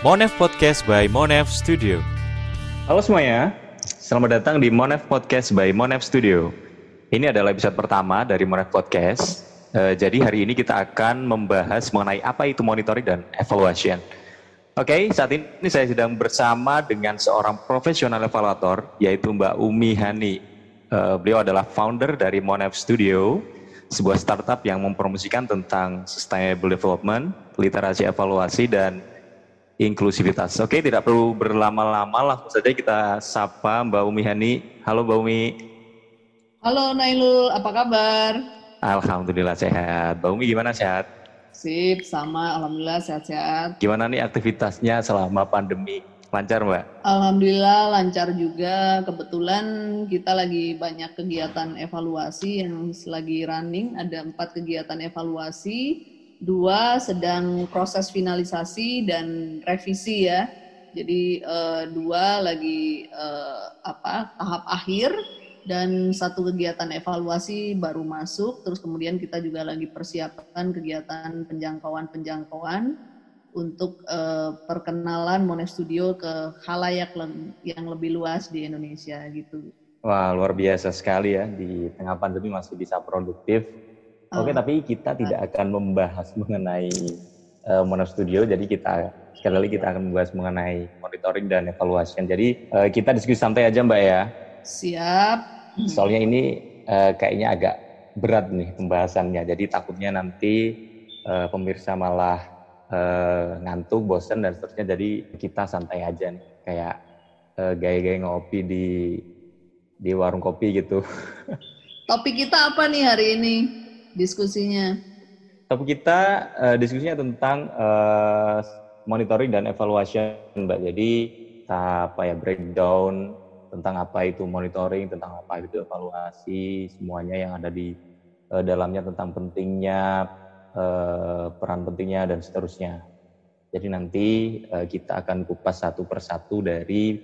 Monef Podcast by Monef Studio. Halo semuanya, selamat datang di Monef Podcast by Monef Studio. Ini adalah episode pertama dari Monef Podcast. Uh, jadi hari ini kita akan membahas mengenai apa itu monitoring dan evaluation. Oke, okay, saat ini saya sedang bersama dengan seorang profesional evaluator, yaitu Mbak Umi Hani. Uh, beliau adalah founder dari Monef Studio, sebuah startup yang mempromosikan tentang sustainable development, literasi evaluasi, dan inklusivitas. Oke, tidak perlu berlama-lama, langsung saja kita sapa Mbak Umi Hani. Halo Mbak Umi. Halo Nailul, apa kabar? Alhamdulillah sehat. Mbak Umi gimana sehat? Sip, sama. Alhamdulillah sehat-sehat. Gimana nih aktivitasnya selama pandemi? Lancar Mbak? Alhamdulillah lancar juga. Kebetulan kita lagi banyak kegiatan evaluasi yang lagi running. Ada empat kegiatan evaluasi dua sedang proses finalisasi dan revisi ya. Jadi uh, dua lagi uh, apa tahap akhir dan satu kegiatan evaluasi baru masuk. Terus kemudian kita juga lagi persiapkan kegiatan penjangkauan-penjangkauan untuk uh, perkenalan Monet Studio ke halayak yang lebih luas di Indonesia gitu. Wah luar biasa sekali ya di tengah pandemi masih bisa produktif Oke, okay, tapi kita tidak akan membahas mengenai uh, Mono Studio, jadi kita sekali lagi kita akan membahas mengenai monitoring dan evaluation. Jadi uh, kita diskusi santai aja Mbak ya. Siap. Soalnya ini uh, kayaknya agak berat nih pembahasannya, jadi takutnya nanti uh, pemirsa malah uh, ngantuk, bosan dan seterusnya. Jadi kita santai aja nih, kayak uh, gaya-gaya ngopi di di warung kopi gitu. Topik kita apa nih hari ini? Diskusinya? Topik kita uh, diskusinya tentang uh, monitoring dan evaluation, Mbak. Jadi apa ya breakdown tentang apa itu monitoring, tentang apa itu evaluasi, semuanya yang ada di uh, dalamnya tentang pentingnya, uh, peran pentingnya dan seterusnya. Jadi nanti uh, kita akan kupas satu persatu dari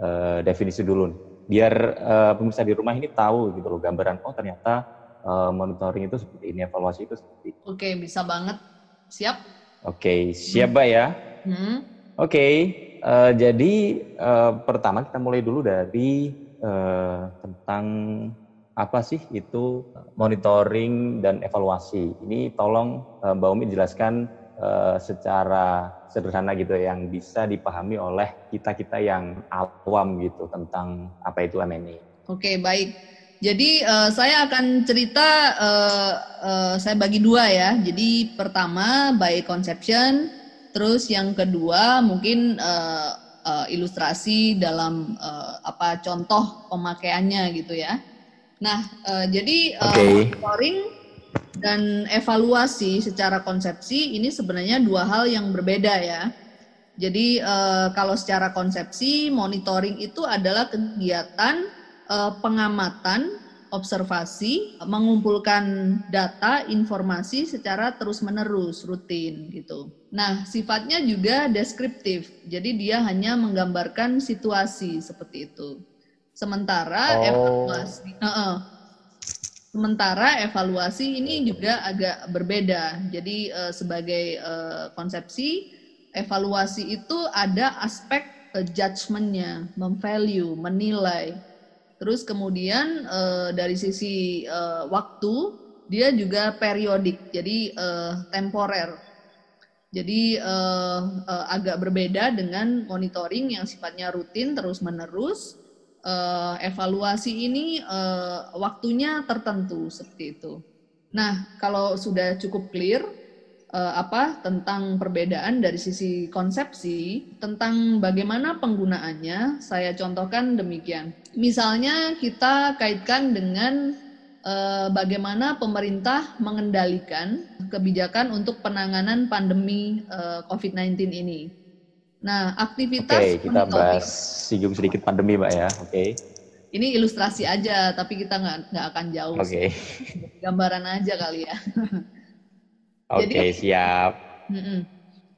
uh, definisi dulu, biar uh, pemirsa di rumah ini tahu gitu loh gambaran. Oh ternyata uh, monitoring itu seperti ini, evaluasi itu seperti ini. Oke, bisa banget. Siap? Oke, siap, Mbak ya. Hmm. Oke, uh, jadi uh, pertama kita mulai dulu dari uh, tentang apa sih itu monitoring dan evaluasi. Ini tolong uh, Mbak Umi jelaskan uh, secara sederhana gitu yang bisa dipahami oleh kita-kita yang awam gitu tentang apa itu MNE. Oke, baik. Jadi uh, saya akan cerita uh, uh, saya bagi dua ya. Jadi pertama by conception, terus yang kedua mungkin uh, uh, ilustrasi dalam uh, apa contoh pemakaiannya gitu ya. Nah, uh, jadi uh, okay. monitoring dan evaluasi secara konsepsi ini sebenarnya dua hal yang berbeda ya. Jadi uh, kalau secara konsepsi monitoring itu adalah kegiatan uh, pengamatan, observasi, mengumpulkan data, informasi secara terus-menerus, rutin gitu. Nah, sifatnya juga deskriptif. Jadi dia hanya menggambarkan situasi seperti itu. Sementara oh. evaluasi uh -uh. Sementara evaluasi ini juga agak berbeda. Jadi uh, sebagai uh, konsepsi evaluasi itu ada aspek uh, judgementnya, memvalue, menilai, Terus kemudian uh, dari sisi uh, waktu dia juga periodik, jadi uh, temporer. Jadi uh, uh, agak berbeda dengan monitoring yang sifatnya rutin terus menerus. Uh, evaluasi ini uh, waktunya tertentu seperti itu. Nah kalau sudah cukup clear, uh, apa tentang perbedaan dari sisi konsepsi tentang bagaimana penggunaannya saya contohkan demikian. Misalnya kita kaitkan dengan uh, bagaimana pemerintah mengendalikan kebijakan untuk penanganan pandemi uh, eh, COVID-19 ini. Nah aktivitas Oke, okay, kita bahas singgung sedikit pandemi mbak ya. Oke. Okay. ini ilustrasi aja tapi kita nggak nggak akan jauh oke. okay. gambaran aja kali ya Oke, okay, siap.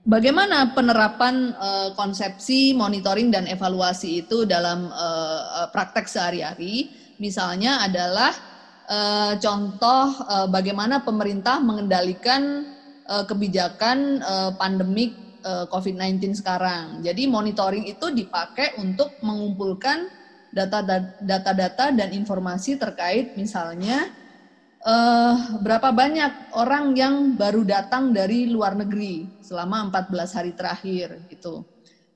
Bagaimana penerapan uh, konsepsi monitoring dan evaluasi itu dalam uh, praktek sehari-hari? Misalnya adalah uh, contoh uh, bagaimana pemerintah mengendalikan uh, kebijakan uh, pandemik uh, COVID-19 sekarang. Jadi monitoring itu dipakai untuk mengumpulkan data-data dan informasi terkait misalnya uh, berapa banyak orang yang baru datang dari luar negeri selama 14 hari terakhir gitu.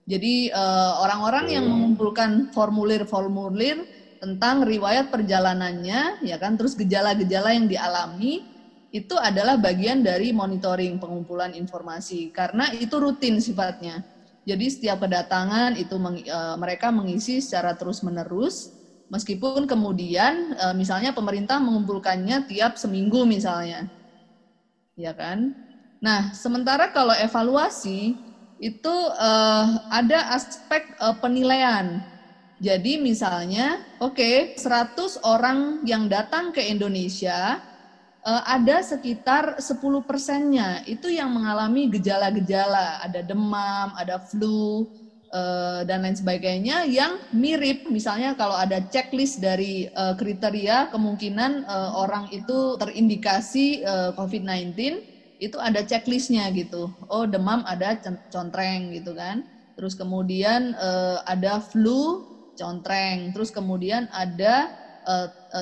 Jadi orang-orang uh, yang mengumpulkan formulir-formulir tentang riwayat perjalanannya ya kan terus gejala-gejala yang dialami itu adalah bagian dari monitoring pengumpulan informasi karena itu rutin sifatnya. Jadi setiap kedatangan itu meng, e, mereka mengisi secara terus-menerus meskipun kemudian e, misalnya pemerintah mengumpulkannya tiap seminggu misalnya. Ya kan? Nah, sementara kalau evaluasi itu e, ada aspek e, penilaian. Jadi misalnya, oke, okay, 100 orang yang datang ke Indonesia ada sekitar 10 persennya itu yang mengalami gejala-gejala, ada demam, ada flu, dan lain sebagainya yang mirip. Misalnya kalau ada checklist dari uh, kriteria kemungkinan uh, orang itu terindikasi uh, COVID-19, itu ada checklistnya gitu. Oh demam ada contreng gitu kan. Terus kemudian ada flu, contreng. Terus kemudian ada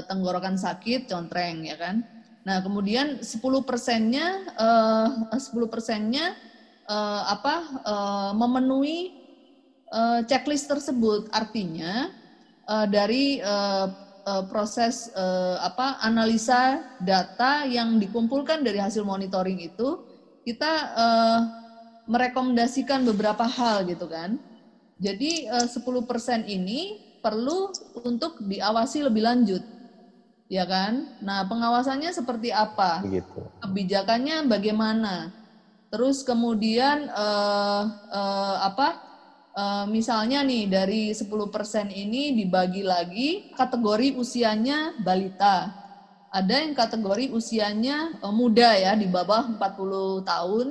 tenggorokan sakit, contreng ya kan. Nah, kemudian 10 persennya, uh, 10 persennya apa uh, memenuhi uh, checklist tersebut. Artinya uh, dari uh, uh, proses uh, apa analisa data yang dikumpulkan dari hasil monitoring itu, kita uh, merekomendasikan beberapa hal gitu kan. Jadi uh, 10 persen ini perlu untuk diawasi lebih lanjut ya kan? Nah, pengawasannya seperti apa? Begitu. Kebijakannya bagaimana? Terus kemudian eh, eh, apa? Eh, misalnya nih dari 10% ini dibagi lagi kategori usianya balita. Ada yang kategori usianya eh, muda ya di bawah 40 tahun.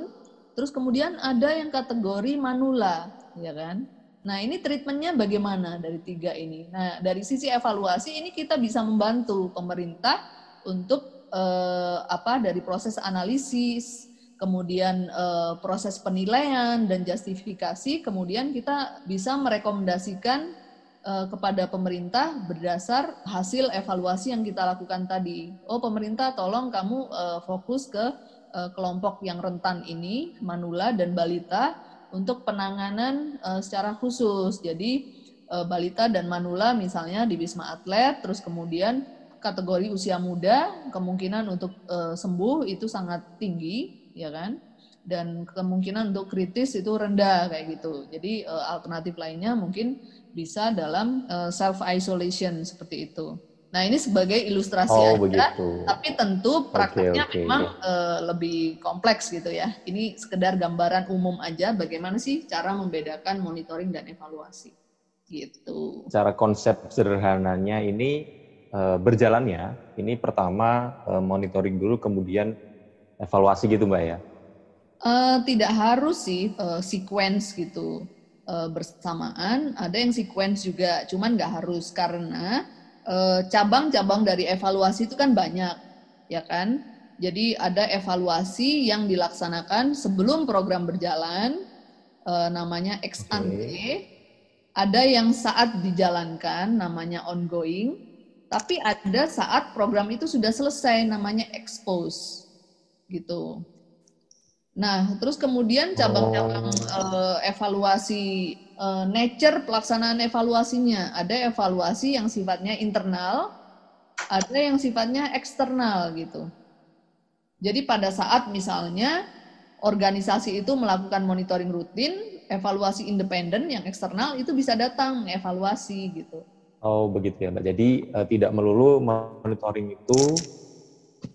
Terus kemudian ada yang kategori manula, ya kan? Nah, ini treatmentnya bagaimana dari tiga ini? Nah, dari sisi evaluasi ini kita bisa membantu pemerintah untuk eh, apa dari proses analisis, kemudian eh, proses penilaian dan justifikasi, kemudian kita bisa merekomendasikan eh, kepada pemerintah berdasar hasil evaluasi yang kita lakukan tadi. Oh, pemerintah tolong kamu eh, fokus ke eh, kelompok yang rentan ini, manula dan balita untuk penanganan uh, secara khusus. Jadi uh, balita dan manula misalnya di Wisma Atlet, terus kemudian kategori usia muda kemungkinan untuk uh, sembuh itu sangat tinggi, ya kan? Dan kemungkinan untuk kritis itu rendah kayak gitu. Jadi uh, alternatif lainnya mungkin bisa dalam uh, self isolation seperti itu. Nah ini sebagai ilustrasi oh, aja, begitu. tapi tentu prakteknya okay, okay. memang uh, lebih kompleks gitu ya. Ini sekedar gambaran umum aja bagaimana sih cara membedakan monitoring dan evaluasi gitu. Cara konsep sederhananya ini uh, berjalannya, ini pertama uh, monitoring dulu, kemudian evaluasi gitu mbak ya? Uh, tidak harus sih uh, sequence gitu uh, bersamaan. Ada yang sequence juga, cuman nggak harus karena cabang-cabang dari evaluasi itu kan banyak, ya kan? Jadi ada evaluasi yang dilaksanakan sebelum program berjalan, eh, namanya ex ante. Okay. Ada yang saat dijalankan, namanya ongoing. Tapi ada saat program itu sudah selesai, namanya expose, gitu. Nah, terus kemudian cabang-cabang oh. uh, evaluasi uh, nature pelaksanaan evaluasinya. Ada evaluasi yang sifatnya internal, ada yang sifatnya eksternal gitu. Jadi pada saat misalnya organisasi itu melakukan monitoring rutin, evaluasi independen yang eksternal itu bisa datang mengevaluasi gitu. Oh begitu ya Mbak. Jadi uh, tidak melulu monitoring itu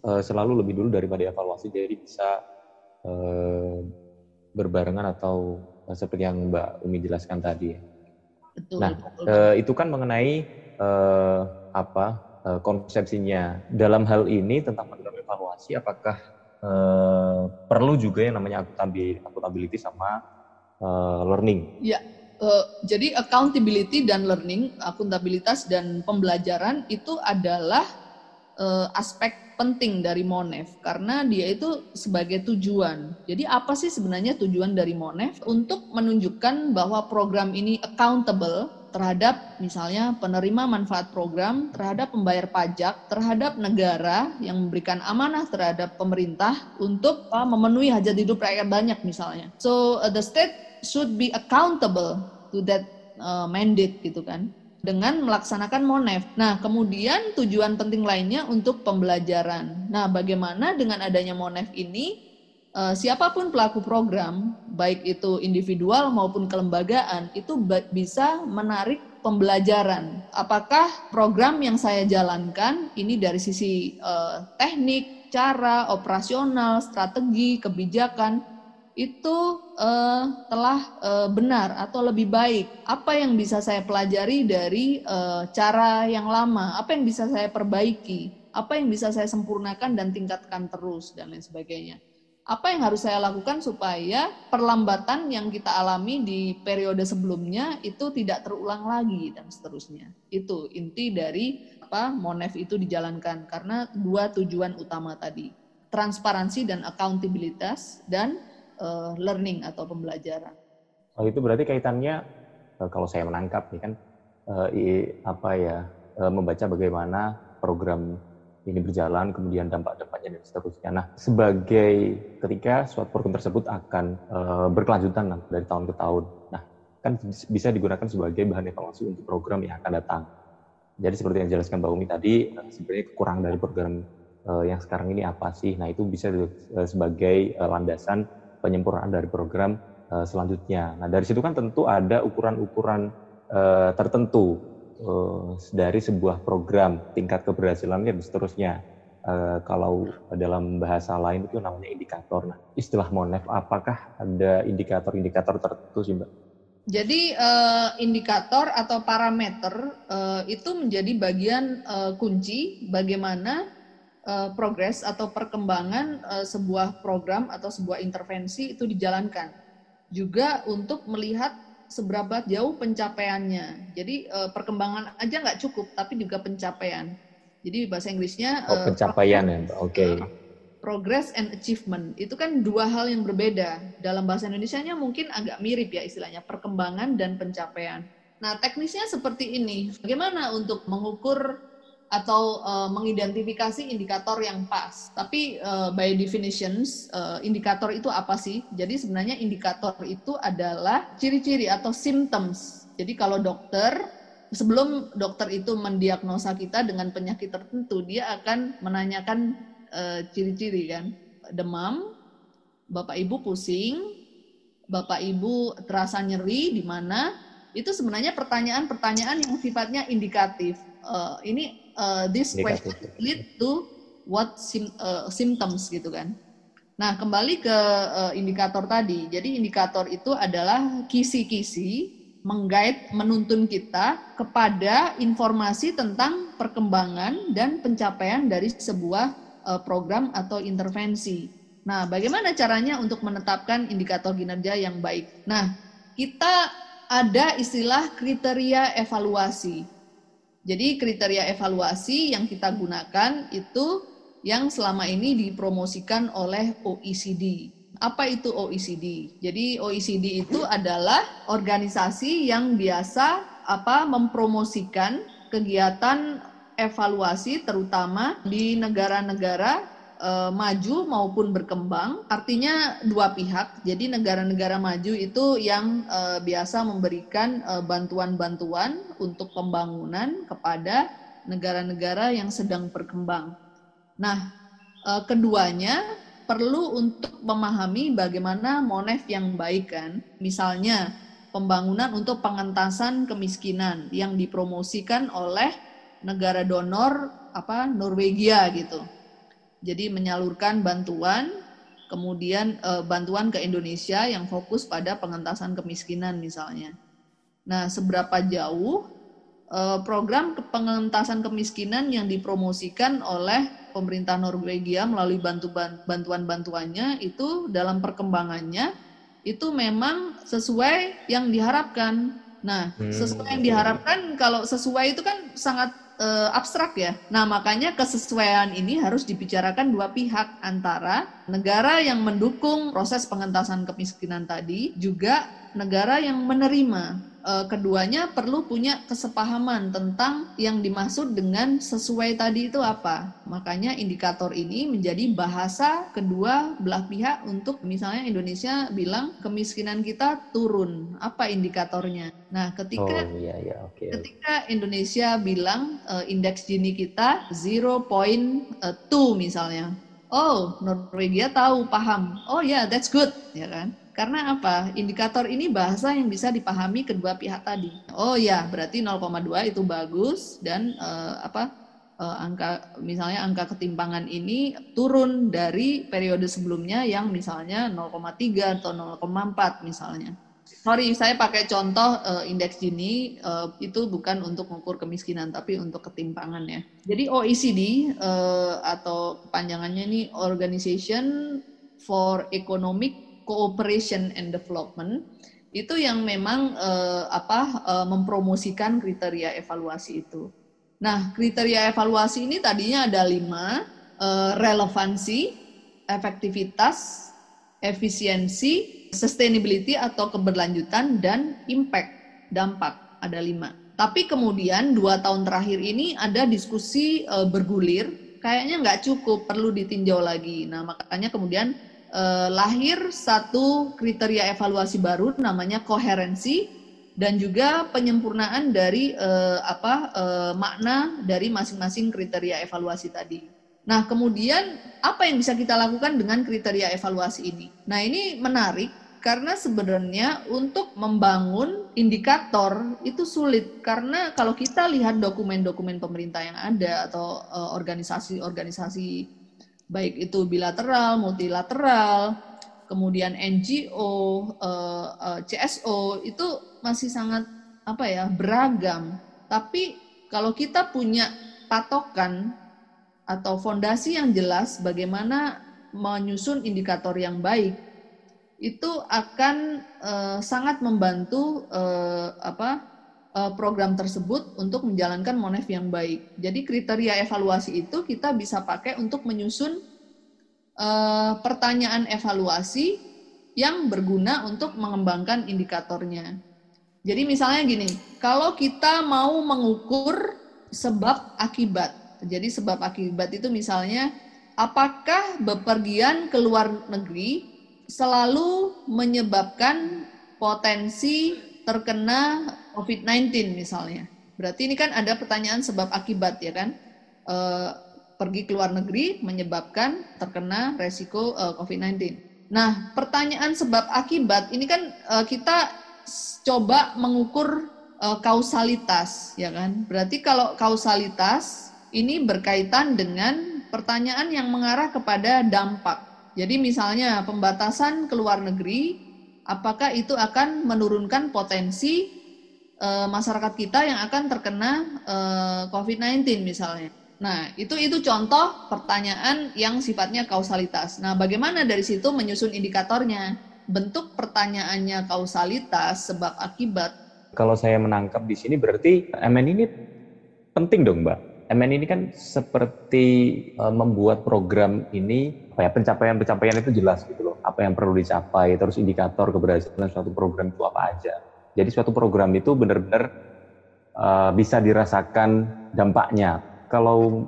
uh, selalu lebih dulu daripada evaluasi. Jadi bisa Eh, berbarengan atau eh, seperti yang Mbak Umi jelaskan tadi. Betul, nah, betul. Eh, itu kan mengenai eh, apa eh, konsepsinya. Dalam hal ini tentang program evaluasi, apakah eh, perlu juga yang namanya accountability sama eh, learning? Ya, uh, jadi accountability dan learning, akuntabilitas dan pembelajaran itu adalah uh, aspek penting dari Monef karena dia itu sebagai tujuan. Jadi apa sih sebenarnya tujuan dari Monef untuk menunjukkan bahwa program ini accountable terhadap misalnya penerima manfaat program, terhadap pembayar pajak, terhadap negara yang memberikan amanah terhadap pemerintah untuk uh, memenuhi hajat hidup rakyat banyak misalnya. So uh, the state should be accountable to that uh, mandate gitu kan dengan melaksanakan monef. Nah, kemudian tujuan penting lainnya untuk pembelajaran. Nah, bagaimana dengan adanya monef ini uh, siapa pun pelaku program, baik itu individual maupun kelembagaan, itu bisa menarik pembelajaran. Apakah program yang saya jalankan ini dari sisi uh, teknik, cara, operasional, strategi, kebijakan itu uh, telah uh, benar atau lebih baik? Apa yang bisa saya pelajari dari uh, cara yang lama? Apa yang bisa saya perbaiki? Apa yang bisa saya sempurnakan dan tingkatkan terus dan lain sebagainya? Apa yang harus saya lakukan supaya perlambatan yang kita alami di periode sebelumnya itu tidak terulang lagi dan seterusnya? Itu inti dari apa Monef itu dijalankan karena dua tujuan utama tadi transparansi dan accountabilitas dan uh, learning atau pembelajaran. Oh itu berarti kaitannya uh, kalau saya menangkap nih kan uh, apa ya uh, membaca bagaimana program ini berjalan, kemudian dampak-dampaknya dan seterusnya. Nah, sebagai ketika suatu program tersebut akan uh, berkelanjutan nah, dari tahun ke tahun, nah kan bisa digunakan sebagai bahan evaluasi untuk program yang akan datang. Jadi seperti yang dijelaskan Mbak Umi tadi, sebenarnya kekurangan dari program uh, yang sekarang ini apa sih? Nah itu bisa uh, sebagai uh, landasan penyempurnaan dari program uh, selanjutnya. Nah dari situ kan tentu ada ukuran-ukuran uh, tertentu uh, dari sebuah program tingkat keberhasilan dan seterusnya. Uh, kalau dalam bahasa lain itu namanya indikator. Nah, istilah Monef, apakah ada indikator-indikator tertentu sih, Mbak? Jadi uh, indikator atau parameter uh, itu menjadi bagian uh, kunci bagaimana uh, progres atau perkembangan uh, sebuah program atau sebuah intervensi itu dijalankan. Juga untuk melihat seberapa jauh pencapaiannya. Jadi uh, perkembangan aja nggak cukup, tapi juga pencapaian. Jadi bahasa Inggrisnya oh, pencapaian ya, oke. Okay. progress and achievement itu kan dua hal yang berbeda. Dalam bahasa Indonesia-nya mungkin agak mirip ya istilahnya perkembangan dan pencapaian. Nah teknisnya seperti ini. Bagaimana untuk mengukur atau uh, mengidentifikasi indikator yang pas. Tapi uh, by definitions uh, indikator itu apa sih? Jadi sebenarnya indikator itu adalah ciri-ciri atau symptoms. Jadi kalau dokter sebelum dokter itu mendiagnosa kita dengan penyakit tertentu, dia akan menanyakan ciri-ciri kan. Demam, Bapak Ibu pusing, Bapak Ibu terasa nyeri di mana? Itu sebenarnya pertanyaan-pertanyaan yang sifatnya indikatif. Uh, ini uh, this question lead to what sim, uh, symptoms gitu kan. Nah, kembali ke uh, indikator tadi. Jadi indikator itu adalah kisi-kisi menggait menuntun kita kepada informasi tentang perkembangan dan pencapaian dari sebuah uh, program atau intervensi. Nah, bagaimana caranya untuk menetapkan indikator kinerja yang baik? Nah, kita ada istilah kriteria evaluasi. Jadi kriteria evaluasi yang kita gunakan itu yang selama ini dipromosikan oleh OECD. Apa itu OECD? Jadi OECD itu adalah organisasi yang biasa apa mempromosikan kegiatan evaluasi terutama di negara-negara uh, maju maupun berkembang, artinya dua pihak. Jadi negara-negara maju itu yang uh, biasa memberikan bantuan bantuan-bantuan untuk pembangunan kepada negara-negara yang sedang berkembang. Nah, uh, keduanya perlu untuk memahami bagaimana monef yang baik kan. Misalnya pembangunan untuk pengentasan kemiskinan yang dipromosikan oleh negara donor apa Norwegia gitu jadi menyalurkan bantuan, kemudian e, bantuan ke Indonesia yang fokus pada pengentasan kemiskinan misalnya. Nah, seberapa jauh e, program pengentasan kemiskinan yang dipromosikan oleh pemerintah Norwegia melalui bantuan-bantuannya itu dalam perkembangannya itu memang sesuai yang diharapkan. Nah, hmm, sesuai yang diharapkan kalau sesuai itu kan sangat uh, abstrak ya. Nah, makanya kesesuaian ini harus dibicarakan dua pihak antara negara yang mendukung proses pengentasan kemiskinan tadi juga negara yang menerima keduanya perlu punya kesepahaman tentang yang dimaksud dengan sesuai tadi itu apa. Makanya indikator ini menjadi bahasa kedua belah pihak untuk misalnya Indonesia bilang kemiskinan kita turun. Apa indikatornya? Nah, ketika oh, iya, iya. Okay. ketika Indonesia bilang uh, indeks Gini kita 0.2 misalnya. Oh, Norwegia tahu, paham. Oh ya, yeah, that's good, ya kan? Karena apa? Indikator ini bahasa yang bisa dipahami kedua pihak tadi. Oh ya, berarti 0,2 itu bagus dan uh, apa? Uh, angka misalnya angka ketimpangan ini turun dari periode sebelumnya yang misalnya 0,3 atau 0,4 misalnya. Sorry, saya pakai contoh uh, indeks Gini uh, itu bukan untuk mengukur kemiskinan tapi untuk ketimpangan ya. Jadi OECD uh, atau kepanjangannya ini Organization for Economic cooperation and development itu yang memang uh, apa uh, mempromosikan kriteria evaluasi itu. Nah, kriteria evaluasi ini tadinya ada lima: uh, relevansi, efektivitas, efisiensi, sustainability atau keberlanjutan, dan impact dampak ada lima. Tapi kemudian dua tahun terakhir ini ada diskusi uh, bergulir, kayaknya nggak cukup, perlu ditinjau lagi. Nah, makanya kemudian eh, lahir satu kriteria evaluasi baru namanya koherensi dan juga penyempurnaan dari eh, apa eh, makna dari masing-masing kriteria evaluasi tadi. Nah, kemudian apa yang bisa kita lakukan dengan kriteria evaluasi ini? Nah, ini menarik karena sebenarnya untuk membangun indikator itu sulit karena kalau kita lihat dokumen-dokumen pemerintah yang ada atau eh, organisasi-organisasi baik itu bilateral, multilateral, kemudian NGO, uh, uh, CSO itu masih sangat apa ya beragam. Tapi kalau kita punya patokan atau fondasi yang jelas bagaimana menyusun indikator yang baik, itu akan uh, sangat membantu apa Eh, program tersebut untuk menjalankan Monef yang baik. Jadi kriteria evaluasi itu kita bisa pakai untuk menyusun uh, pertanyaan evaluasi yang berguna untuk mengembangkan indikatornya. Jadi misalnya gini, kalau kita mau mengukur sebab akibat. Jadi sebab akibat itu misalnya apakah bepergian ke luar negeri selalu menyebabkan potensi terkena COVID-19 misalnya. Berarti ini kan ada pertanyaan sebab akibat ya kan? E, pergi ke luar negeri menyebabkan terkena resiko e, COVID-19. Nah, pertanyaan sebab akibat ini kan e, kita coba mengukur e, kausalitas ya kan? Berarti kalau kausalitas ini berkaitan dengan pertanyaan yang mengarah kepada dampak. Jadi misalnya pembatasan ke luar negeri, apakah itu akan menurunkan potensi uh, masyarakat kita yang akan terkena uh, eh, COVID-19 misalnya. Nah, itu itu contoh pertanyaan yang sifatnya kausalitas. Nah, bagaimana dari situ menyusun indikatornya? Bentuk pertanyaannya kausalitas, sebab akibat. Kalau saya menangkap di sini berarti MN ini penting dong, Mbak. MN ini kan seperti uh, membuat program ini apa ya pencapaian-pencapaian itu jelas gitu loh. Apa yang perlu dicapai, terus indikator keberhasilan suatu program itu apa aja jadi suatu program itu benar-benar uh, bisa dirasakan dampaknya. Kalau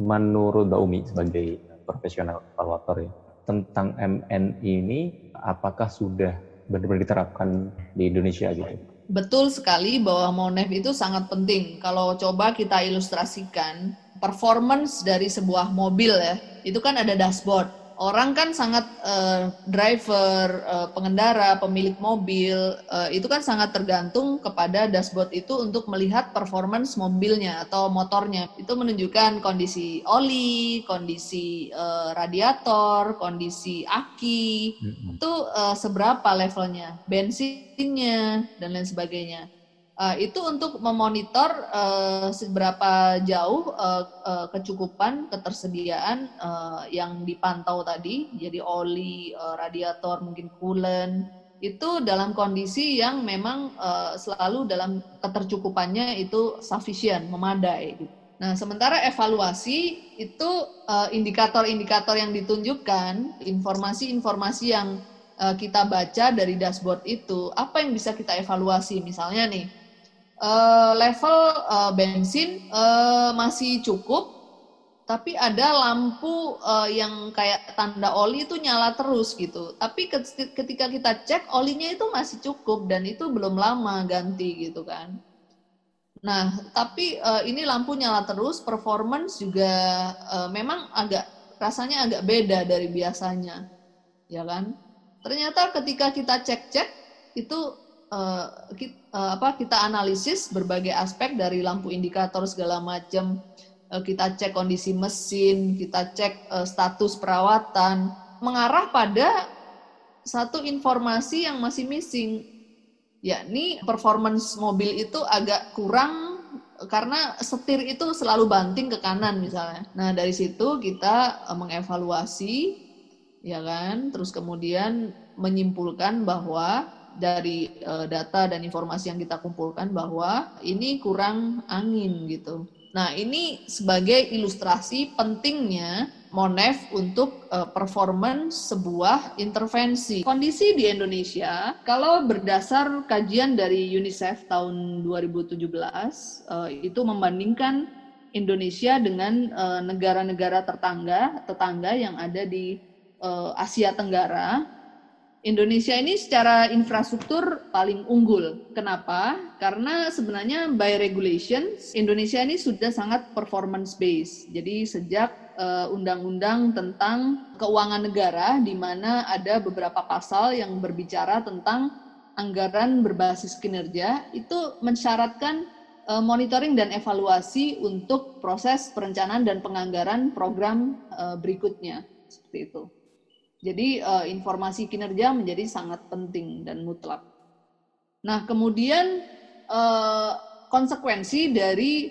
menurut Mbak sebagai profesional evaluator ya, tentang MN ini apakah sudah benar-benar diterapkan di Indonesia gitu? Betul sekali bahwa Monef itu sangat penting. Kalau coba kita ilustrasikan performance dari sebuah mobil ya, itu kan ada dashboard orang kan sangat uh, driver, uh, pengendara, pemilik mobil uh, itu kan sangat tergantung kepada dashboard itu untuk melihat performance mobilnya atau motornya. Itu menunjukkan kondisi oli, kondisi uh, radiator, kondisi aki, mm-hmm. itu uh, seberapa levelnya, bensinnya dan lain sebagainya. Uh, itu untuk memonitor uh, seberapa jauh uh, uh, kecukupan ketersediaan uh, yang dipantau tadi, jadi oli, uh, radiator, mungkin coolant, itu dalam kondisi yang memang uh, selalu dalam ketercukupannya itu sufficient, memadai. Nah, sementara evaluasi itu uh, indikator-indikator yang ditunjukkan, informasi-informasi yang uh, kita baca dari dashboard itu, apa yang bisa kita evaluasi? Misalnya nih, uh, level uh, bensin uh, masih cukup, tapi ada lampu uh, yang kayak tanda oli itu nyala terus gitu. Tapi ketika kita cek olinya itu masih cukup dan itu belum lama ganti gitu kan. Nah, tapi uh, ini lampu nyala terus, performance juga uh, memang agak rasanya agak beda dari biasanya, ya kan? Ternyata ketika kita cek-cek itu uh, kita, uh, apa kita analisis berbagai aspek dari lampu indikator segala macam, uh, kita cek kondisi mesin, kita cek uh, status perawatan, mengarah pada satu informasi yang masih missing yakni performance mobil itu agak kurang karena setir itu selalu banting ke kanan misalnya. Nah, dari situ kita eh, mengevaluasi ya kan, terus kemudian menyimpulkan bahwa dari uh, data dan informasi yang kita kumpulkan bahwa ini kurang angin gitu. Nah, ini sebagai ilustrasi pentingnya Monef untuk uh, performance sebuah intervensi. Kondisi di Indonesia, kalau berdasar kajian dari UNICEF tahun 2017, uh, eh, itu membandingkan Indonesia dengan eh, negara-negara uh, tetangga, tetangga yang ada di uh, Asia Tenggara. Indonesia ini secara infrastruktur paling unggul. Kenapa? Karena sebenarnya by regulations Indonesia ini sudah sangat performance based. Jadi sejak Eh, undang-undang tentang keuangan negara di mana ada beberapa pasal yang berbicara tentang anggaran berbasis kinerja itu mensyaratkan uh, monitoring dan evaluasi untuk proses perencanaan dan penganggaran program uh, berikutnya seperti itu. Jadi uh, informasi kinerja menjadi sangat penting dan mutlak. Nah, kemudian uh, konsekuensi dari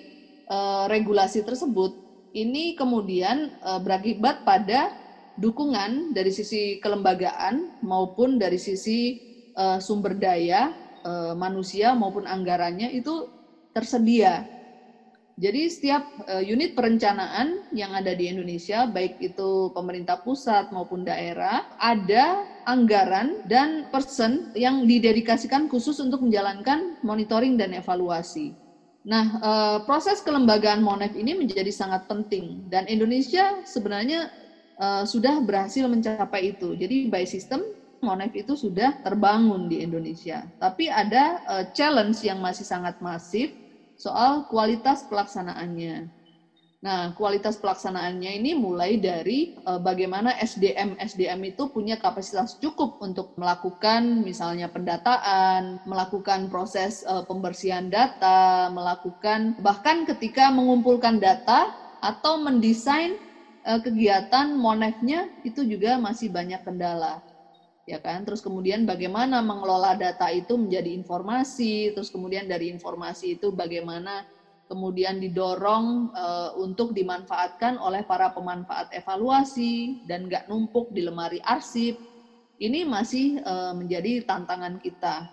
uh, regulasi tersebut ini kemudian uh, berakibat pada dukungan dari sisi kelembagaan maupun dari sisi uh, sumber daya uh, manusia maupun anggarannya itu tersedia. Jadi setiap uh, unit perencanaan yang ada di Indonesia, baik itu pemerintah pusat maupun daerah, ada anggaran dan person yang didedikasikan khusus untuk menjalankan monitoring dan evaluasi. Nah, uh, proses kelembagaan Monef ini menjadi sangat penting dan Indonesia sebenarnya uh, sudah berhasil mencapai itu. Jadi by system Monef itu sudah terbangun di Indonesia. Tapi ada challenge yang masih sangat masif soal kualitas pelaksanaannya. Nah, kualitas pelaksanaannya ini mulai dari uh, bagaimana SDM SDM itu punya kapasitas cukup untuk melakukan misalnya pendataan, melakukan proses uh, pembersihan data, melakukan bahkan ketika mengumpulkan data atau mendesain uh, kegiatan monefnya itu juga masih banyak kendala. Ya kan? Terus kemudian bagaimana mengelola data itu menjadi informasi, terus kemudian dari informasi itu bagaimana kemudian didorong uh, untuk dimanfaatkan oleh para pemanfaat evaluasi dan nggak numpuk di lemari arsip. Ini masih uh, menjadi tantangan kita.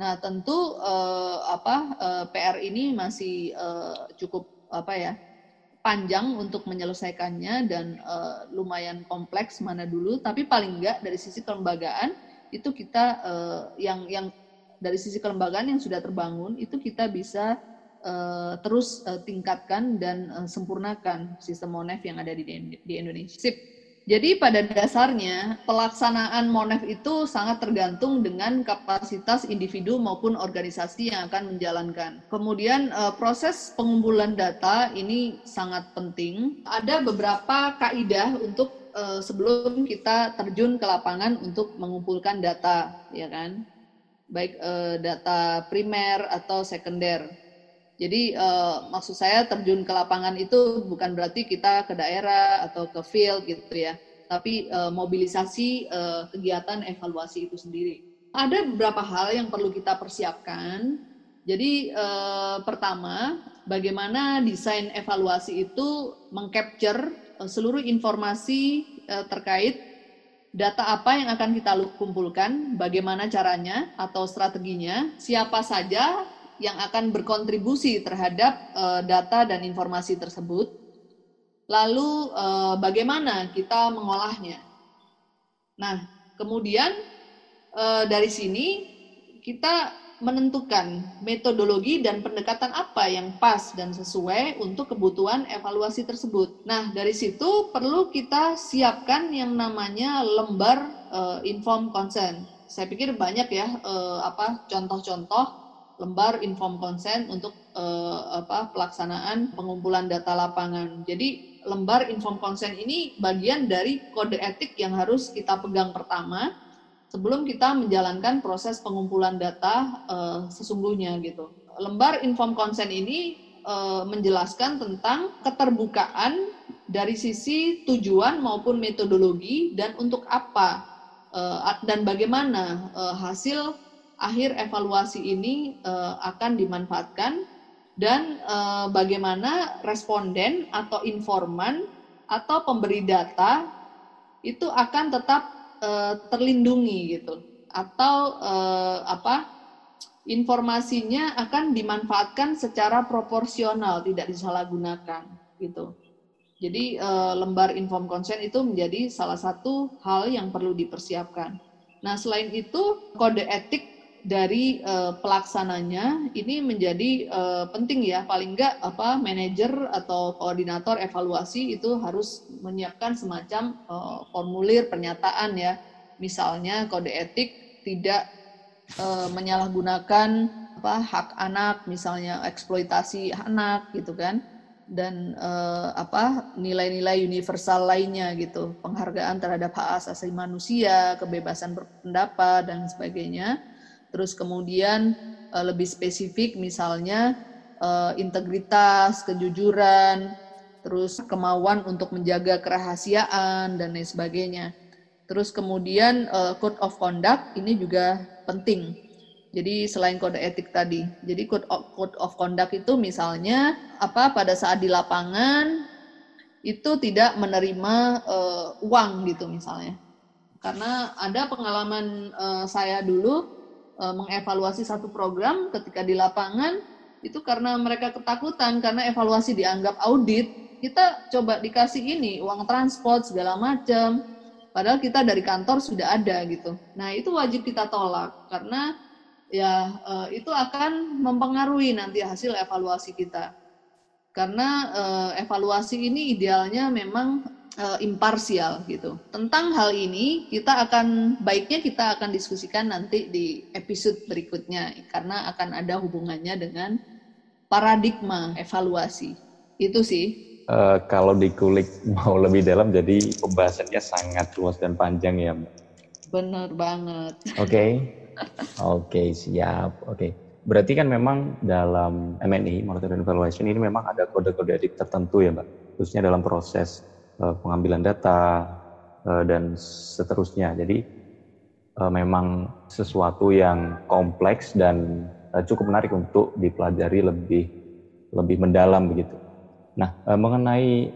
Nah, tentu uh, apa uh, PR ini masih uh, cukup apa ya panjang untuk menyelesaikannya dan uh, lumayan kompleks mana dulu. Tapi paling nggak dari sisi kelembagaan itu kita uh, yang yang dari sisi kelembagaan yang sudah terbangun itu kita bisa uh, terus uh, tingkatkan dan uh, sempurnakan sistem Monef yang ada di, di Indonesia. Sip. Jadi pada dasarnya pelaksanaan Monef itu sangat tergantung dengan kapasitas individu maupun organisasi yang akan menjalankan. Kemudian proses pengumpulan data ini sangat penting. Ada beberapa kaidah untuk sebelum kita terjun ke lapangan untuk mengumpulkan data, ya kan? Baik data primer atau sekunder. Jadi uh, maksud saya terjun ke lapangan itu bukan berarti kita ke daerah atau ke field gitu ya, tapi uh, mobilisasi uh, kegiatan evaluasi itu sendiri. Ada beberapa hal yang perlu kita persiapkan. Jadi uh, pertama, bagaimana desain evaluasi itu mengcapture uh, seluruh informasi uh, terkait data apa yang akan kita kumpulkan, bagaimana caranya atau strateginya, siapa saja yang akan berkontribusi terhadap uh, data dan informasi tersebut. Lalu uh, bagaimana kita mengolahnya? Nah, kemudian uh, dari sini kita menentukan metodologi dan pendekatan apa yang pas dan sesuai untuk kebutuhan evaluasi tersebut. Nah, dari situ perlu kita siapkan yang namanya lembar uh, inform consent. Saya pikir banyak ya uh, apa contoh-contoh lembar inform consent untuk uh, apa pelaksanaan pengumpulan data lapangan. Jadi lembar inform consent ini bagian dari kode etik yang harus kita pegang pertama sebelum kita menjalankan proses pengumpulan data uh, sesungguhnya gitu. Lembar inform consent ini uh, menjelaskan tentang keterbukaan dari sisi tujuan maupun metodologi dan untuk apa dan bagaimana hasil akhir evaluasi ini uh, akan dimanfaatkan dan uh, bagaimana responden atau informan atau pemberi data itu akan tetap uh, terlindungi gitu atau apa informasinya akan dimanfaatkan secara proporsional tidak disalahgunakan gitu. Jadi lembar inform consent itu menjadi salah satu hal yang perlu dipersiapkan. Nah, selain itu kode etik dari uh, pelaksananya ini menjadi uh, penting ya. Paling enggak apa manajer atau koordinator evaluasi itu harus menyiapkan semacam uh, formulir pernyataan ya. Misalnya kode etik tidak uh, menyalahgunakan apa hak anak misalnya eksploitasi anak gitu kan. Dan uh, apa nilai-nilai universal lainnya gitu. Penghargaan terhadap hak asasi manusia kebebasan berpendapat dan sebagainya terus kemudian uh, lebih spesifik misalnya uh, integritas, kejujuran, terus kemauan untuk menjaga kerahasiaan dan lain sebagainya. Terus kemudian uh, code of conduct ini juga penting. Jadi selain kode etik tadi, jadi code of, code of conduct itu misalnya apa pada saat di lapangan itu tidak menerima uh, uang gitu misalnya. Karena ada pengalaman uh, saya dulu mengevaluasi satu program ketika di lapangan itu karena mereka ketakutan karena evaluasi dianggap audit kita coba dikasih ini uang transport segala macam. Padahal kita dari kantor sudah ada gitu. Nah itu wajib kita tolak karena ya uh, itu akan mempengaruhi nanti hasil evaluasi kita. Karena uh, evaluasi ini idealnya memang uh, imparsial gitu. Tentang hal ini kita akan baiknya kita akan diskusikan nanti di episode berikutnya karena akan ada hubungannya dengan paradigma evaluasi. Itu sih. Uh, kalau dikulik mau lebih dalam jadi pembahasannya sangat luas dan panjang ya, Mbak. Bener banget. Oke. Okay. Oke, okay, siap. Oke. Okay. Berarti kan memang dalam MNI, Monitoring Evaluation ini memang ada kode-kode etik tertentu ya, Mbak. Khususnya dalam proses pengambilan data uh, dan seterusnya. Jadi uh, memang sesuatu yang kompleks dan cukup menarik untuk dipelajari lebih lebih mendalam begitu. Nah, mengenai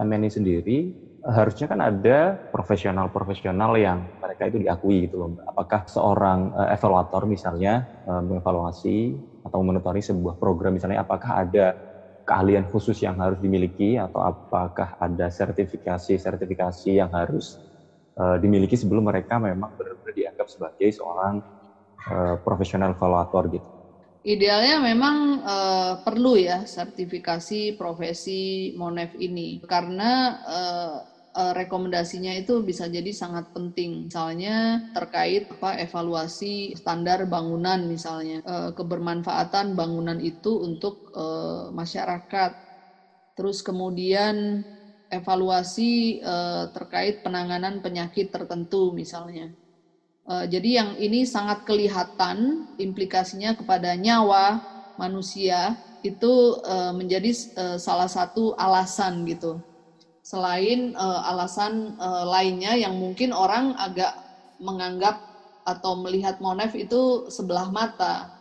MNI sendiri harusnya kan ada profesional-profesional yang mereka itu diakui gitu loh. Apakah seorang evaluator misalnya mengevaluasi atau monitori sebuah program misalnya apakah ada keahlian khusus yang harus dimiliki atau apakah ada sertifikasi-sertifikasi yang harus uh, dimiliki sebelum mereka memang benar-benar dianggap sebagai seorang uh, profesional evaluator gitu. Idealnya memang uh, perlu ya sertifikasi profesi Monef ini karena uh, rekomendasinya itu bisa jadi sangat penting. Misalnya terkait apa evaluasi standar bangunan misalnya uh, kebermanfaatan bangunan itu untuk uh, masyarakat. Terus kemudian evaluasi terkait penanganan penyakit tertentu misalnya. Jadi yang ini sangat kelihatan implikasinya kepada nyawa manusia itu menjadi salah satu alasan gitu selain uh, alasan uh, lainnya yang mungkin orang agak menganggap atau melihat Monef itu sebelah mata.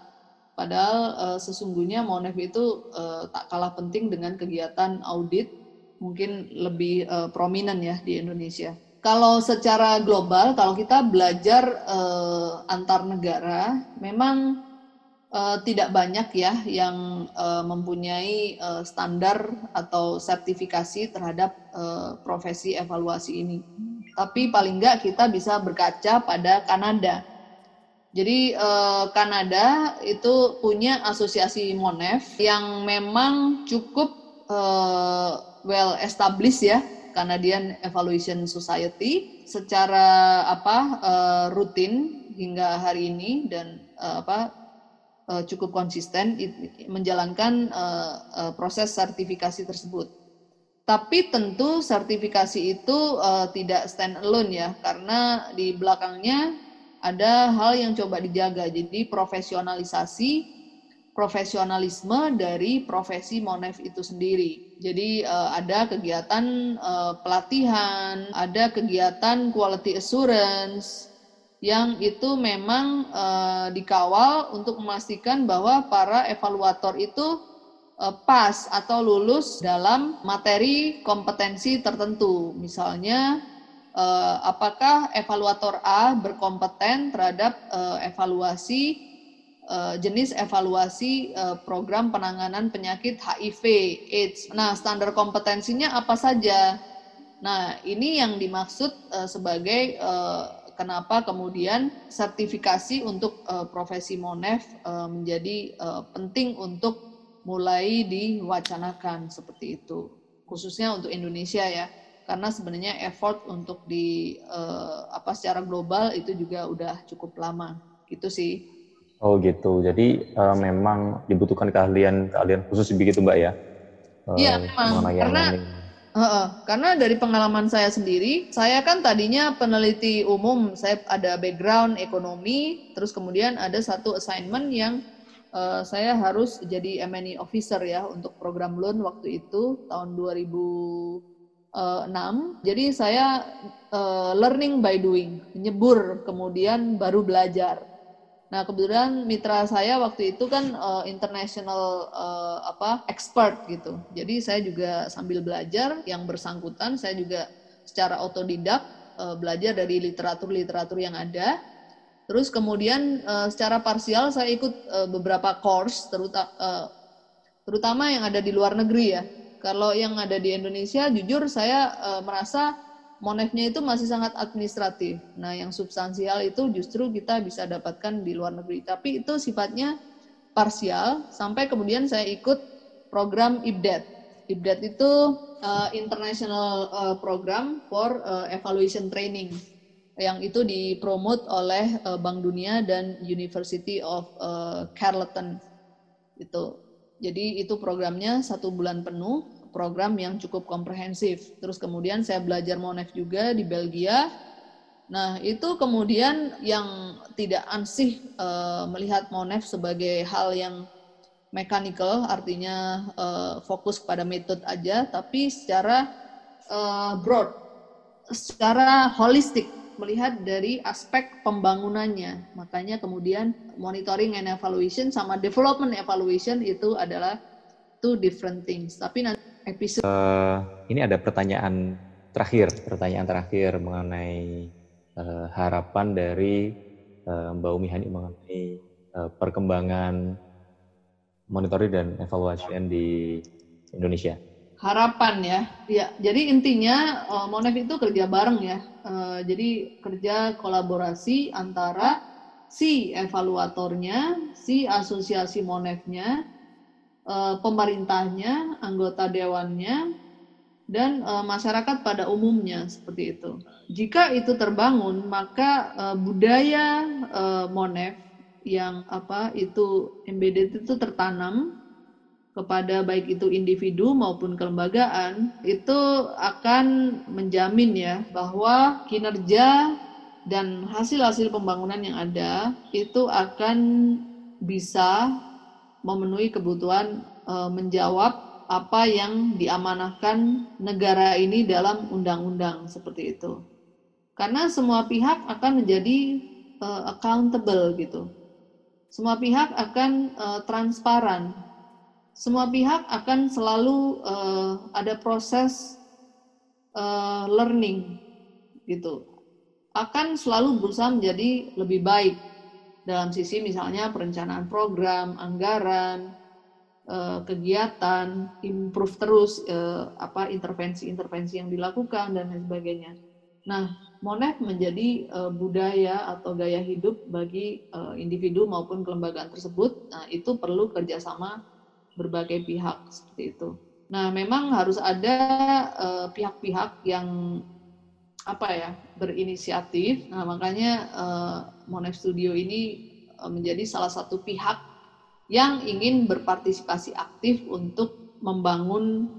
Padahal uh, sesungguhnya Monef itu uh, tak kalah penting dengan kegiatan audit, mungkin lebih uh, prominent ya di Indonesia. Kalau secara global, kalau kita belajar uh, antar negara, memang uh, tidak banyak ya yang uh, mempunyai uh, standar atau sertifikasi terhadap uh, profesi evaluasi ini. Tapi paling enggak kita bisa berkaca pada Kanada. Jadi uh, Kanada itu punya asosiasi Monef yang memang cukup uh, well established ya, Canadian Evaluation Society secara apa rutin hingga hari ini dan apa uh, cukup konsisten menjalankan uh, uh, proses sertifikasi tersebut. Tapi tentu sertifikasi itu tidak stand alone ya, karena di belakangnya ada hal yang coba dijaga. Jadi profesionalisasi, profesionalisme dari profesi Monef itu sendiri. Jadi ada kegiatan pelatihan, ada kegiatan quality assurance, yang itu memang uh, dikawal untuk memastikan bahwa para evaluator itu uh, pas atau lulus dalam materi kompetensi tertentu. Misalnya, uh, apakah evaluator A berkompeten terhadap uh, evaluasi jenis evaluasi program penanganan penyakit HIV/AIDS. Nah, standar kompetensinya apa saja? Nah, ini yang dimaksud sebagai kenapa kemudian sertifikasi untuk uh, profesi Monef uh, menjadi uh, penting untuk mulai diwacanakan seperti itu? Khususnya untuk Indonesia ya. Karena sebenarnya effort untuk di uh, apa secara global itu juga udah cukup lama. Gitu sih. Oh gitu. Jadi uh, memang dibutuhkan keahlian keahlian khusus begitu mbak ya? Iya uh, memang. karena Uh, karena dari pengalaman saya sendiri, saya kan tadinya peneliti umum, saya ada background ekonomi, terus kemudian ada satu assignment yang uh, saya harus jadi M&E officer ya untuk program loan waktu itu tahun 2006. Jadi saya uh, learning by doing, nyebur kemudian baru belajar. Nah, kebetulan mitra saya waktu itu kan uh, international uh, apa expert gitu. Jadi saya juga sambil belajar yang bersangkutan, saya juga secara otodidak uh, belajar dari literatur-literatur yang ada. Terus kemudian uh, secara parsial saya ikut uh, beberapa course terutama uh, terutama yang ada di luar negeri ya. Kalau yang ada di Indonesia jujur saya uh, merasa monefnya itu masih sangat administratif. Nah, yang substansial itu justru kita bisa dapatkan di luar negeri. Tapi itu sifatnya parsial sampai kemudian saya ikut program IBDET. IBDET itu uh, international uh, program for uh, evaluation training yang itu dipromot oleh uh, Bank Dunia dan University of uh, Carleton itu. Jadi itu programnya satu bulan penuh program yang cukup komprehensif. Terus kemudian saya belajar Monef juga di Belgia. Nah, itu kemudian yang tidak ansih e, melihat Monef sebagai hal yang mechanical, artinya e, fokus pada metode aja, tapi secara e, broad, secara holistik, melihat dari aspek pembangunannya. Makanya kemudian monitoring and evaluation sama development evaluation itu adalah two different things. Tapi nanti episode. Uh, ini ada pertanyaan terakhir, pertanyaan terakhir mengenai uh, harapan dari uh, Mbak Umi Hani mengenai uh, perkembangan monitoring dan evaluasi di Indonesia. Harapan ya, ya. Jadi intinya uh, Monef itu kerja bareng ya. Uh, jadi kerja kolaborasi antara si evaluatornya, si asosiasi Monefnya, uh, pemerintahnya, anggota dewannya, dan uh, masyarakat pada umumnya seperti itu. Jika itu terbangun, maka uh, budaya Monef yang apa itu embedded itu tertanam kepada baik itu individu maupun kelembagaan itu akan menjamin ya bahwa kinerja dan hasil-hasil pembangunan yang ada itu akan bisa memenuhi kebutuhan e, menjawab apa yang diamanahkan negara ini dalam undang-undang seperti itu. Karena semua pihak akan menjadi e, accountable gitu. Semua pihak akan e, transparan. Semua pihak akan selalu e, ada proses e, learning gitu. Akan selalu berusaha menjadi lebih baik dalam sisi misalnya perencanaan program, anggaran, eh, kegiatan, improve terus eh, apa intervensi-intervensi yang dilakukan dan lain sebagainya. Nah, Monef menjadi uh, budaya atau gaya hidup bagi individu maupun kelembagaan tersebut. Nah, itu perlu kerjasama berbagai pihak seperti itu. Nah, memang harus ada pihak pihak-pihak yang apa ya berinisiatif. Nah, makanya uh, Monef Studio ini uh, menjadi salah satu pihak yang ingin berpartisipasi aktif untuk membangun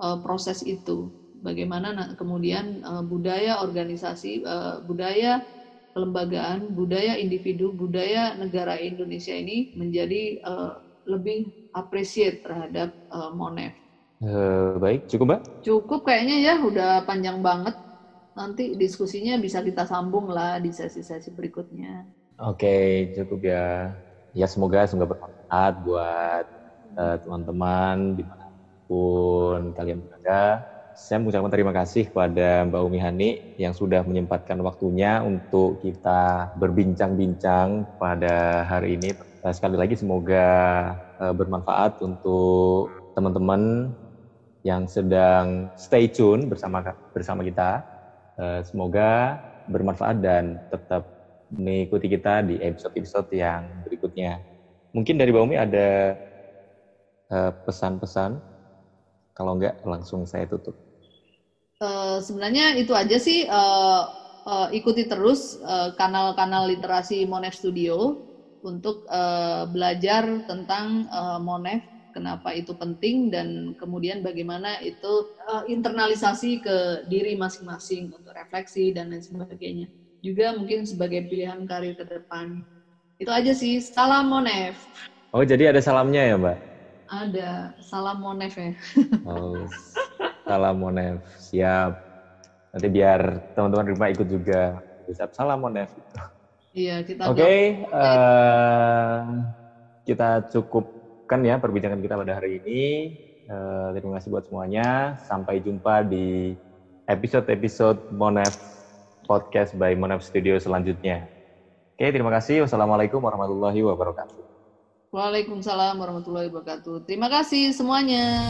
uh, proses itu bagaimana kemudian uh, budaya organisasi, uh, budaya kelembagaan, budaya individu, budaya negara Indonesia ini menjadi uh, lebih appreciate terhadap uh, Monef. Uh, baik, cukup Mbak? Cukup kayaknya ya, udah panjang banget. Nanti diskusinya bisa kita sambung lah di sesi-sesi berikutnya. Oke, cukup ya. Ya semoga semoga bermanfaat buat teman-teman uh, di mana pun kalian berada saya mengucapkan terima kasih kepada Mbak Umi Hani yang sudah menyempatkan waktunya untuk kita berbincang-bincang pada hari ini. Eh, sekali lagi semoga eh, bermanfaat untuk teman-teman yang sedang stay tune bersama bersama kita. Eh, semoga bermanfaat dan tetap mengikuti kita di episode-episode yang berikutnya. Mungkin dari Mbak Umi ada pesan-pesan kalau enggak langsung saya tutup. Uh, sebenarnya itu aja sih uh, uh, ikuti terus kanal-kanal uh, literasi Monef Studio untuk uh, belajar tentang uh, Monef kenapa itu penting dan kemudian bagaimana itu uh, internalisasi ke diri masing-masing untuk refleksi dan lain sebagainya. Juga mungkin sebagai pilihan karir ke depan. Itu aja sih. Salam Monef. Oh, jadi ada salamnya ya, Mbak? Ada. Salam Monef ya. Oh. Salam Monef, siap. Nanti biar teman-teman di rumah ikut juga. Bisa salam Monef. Iya, kita Oke, okay, uh, eh, kita cukupkan ya perbincangan kita pada hari ini. Uh, terima kasih buat semuanya. Sampai jumpa di episode-episode Monef Podcast by Monef Studio selanjutnya. Oke, terima kasih. Wassalamualaikum warahmatullahi wabarakatuh. Waalaikumsalam warahmatullahi wabarakatuh. Terima kasih semuanya.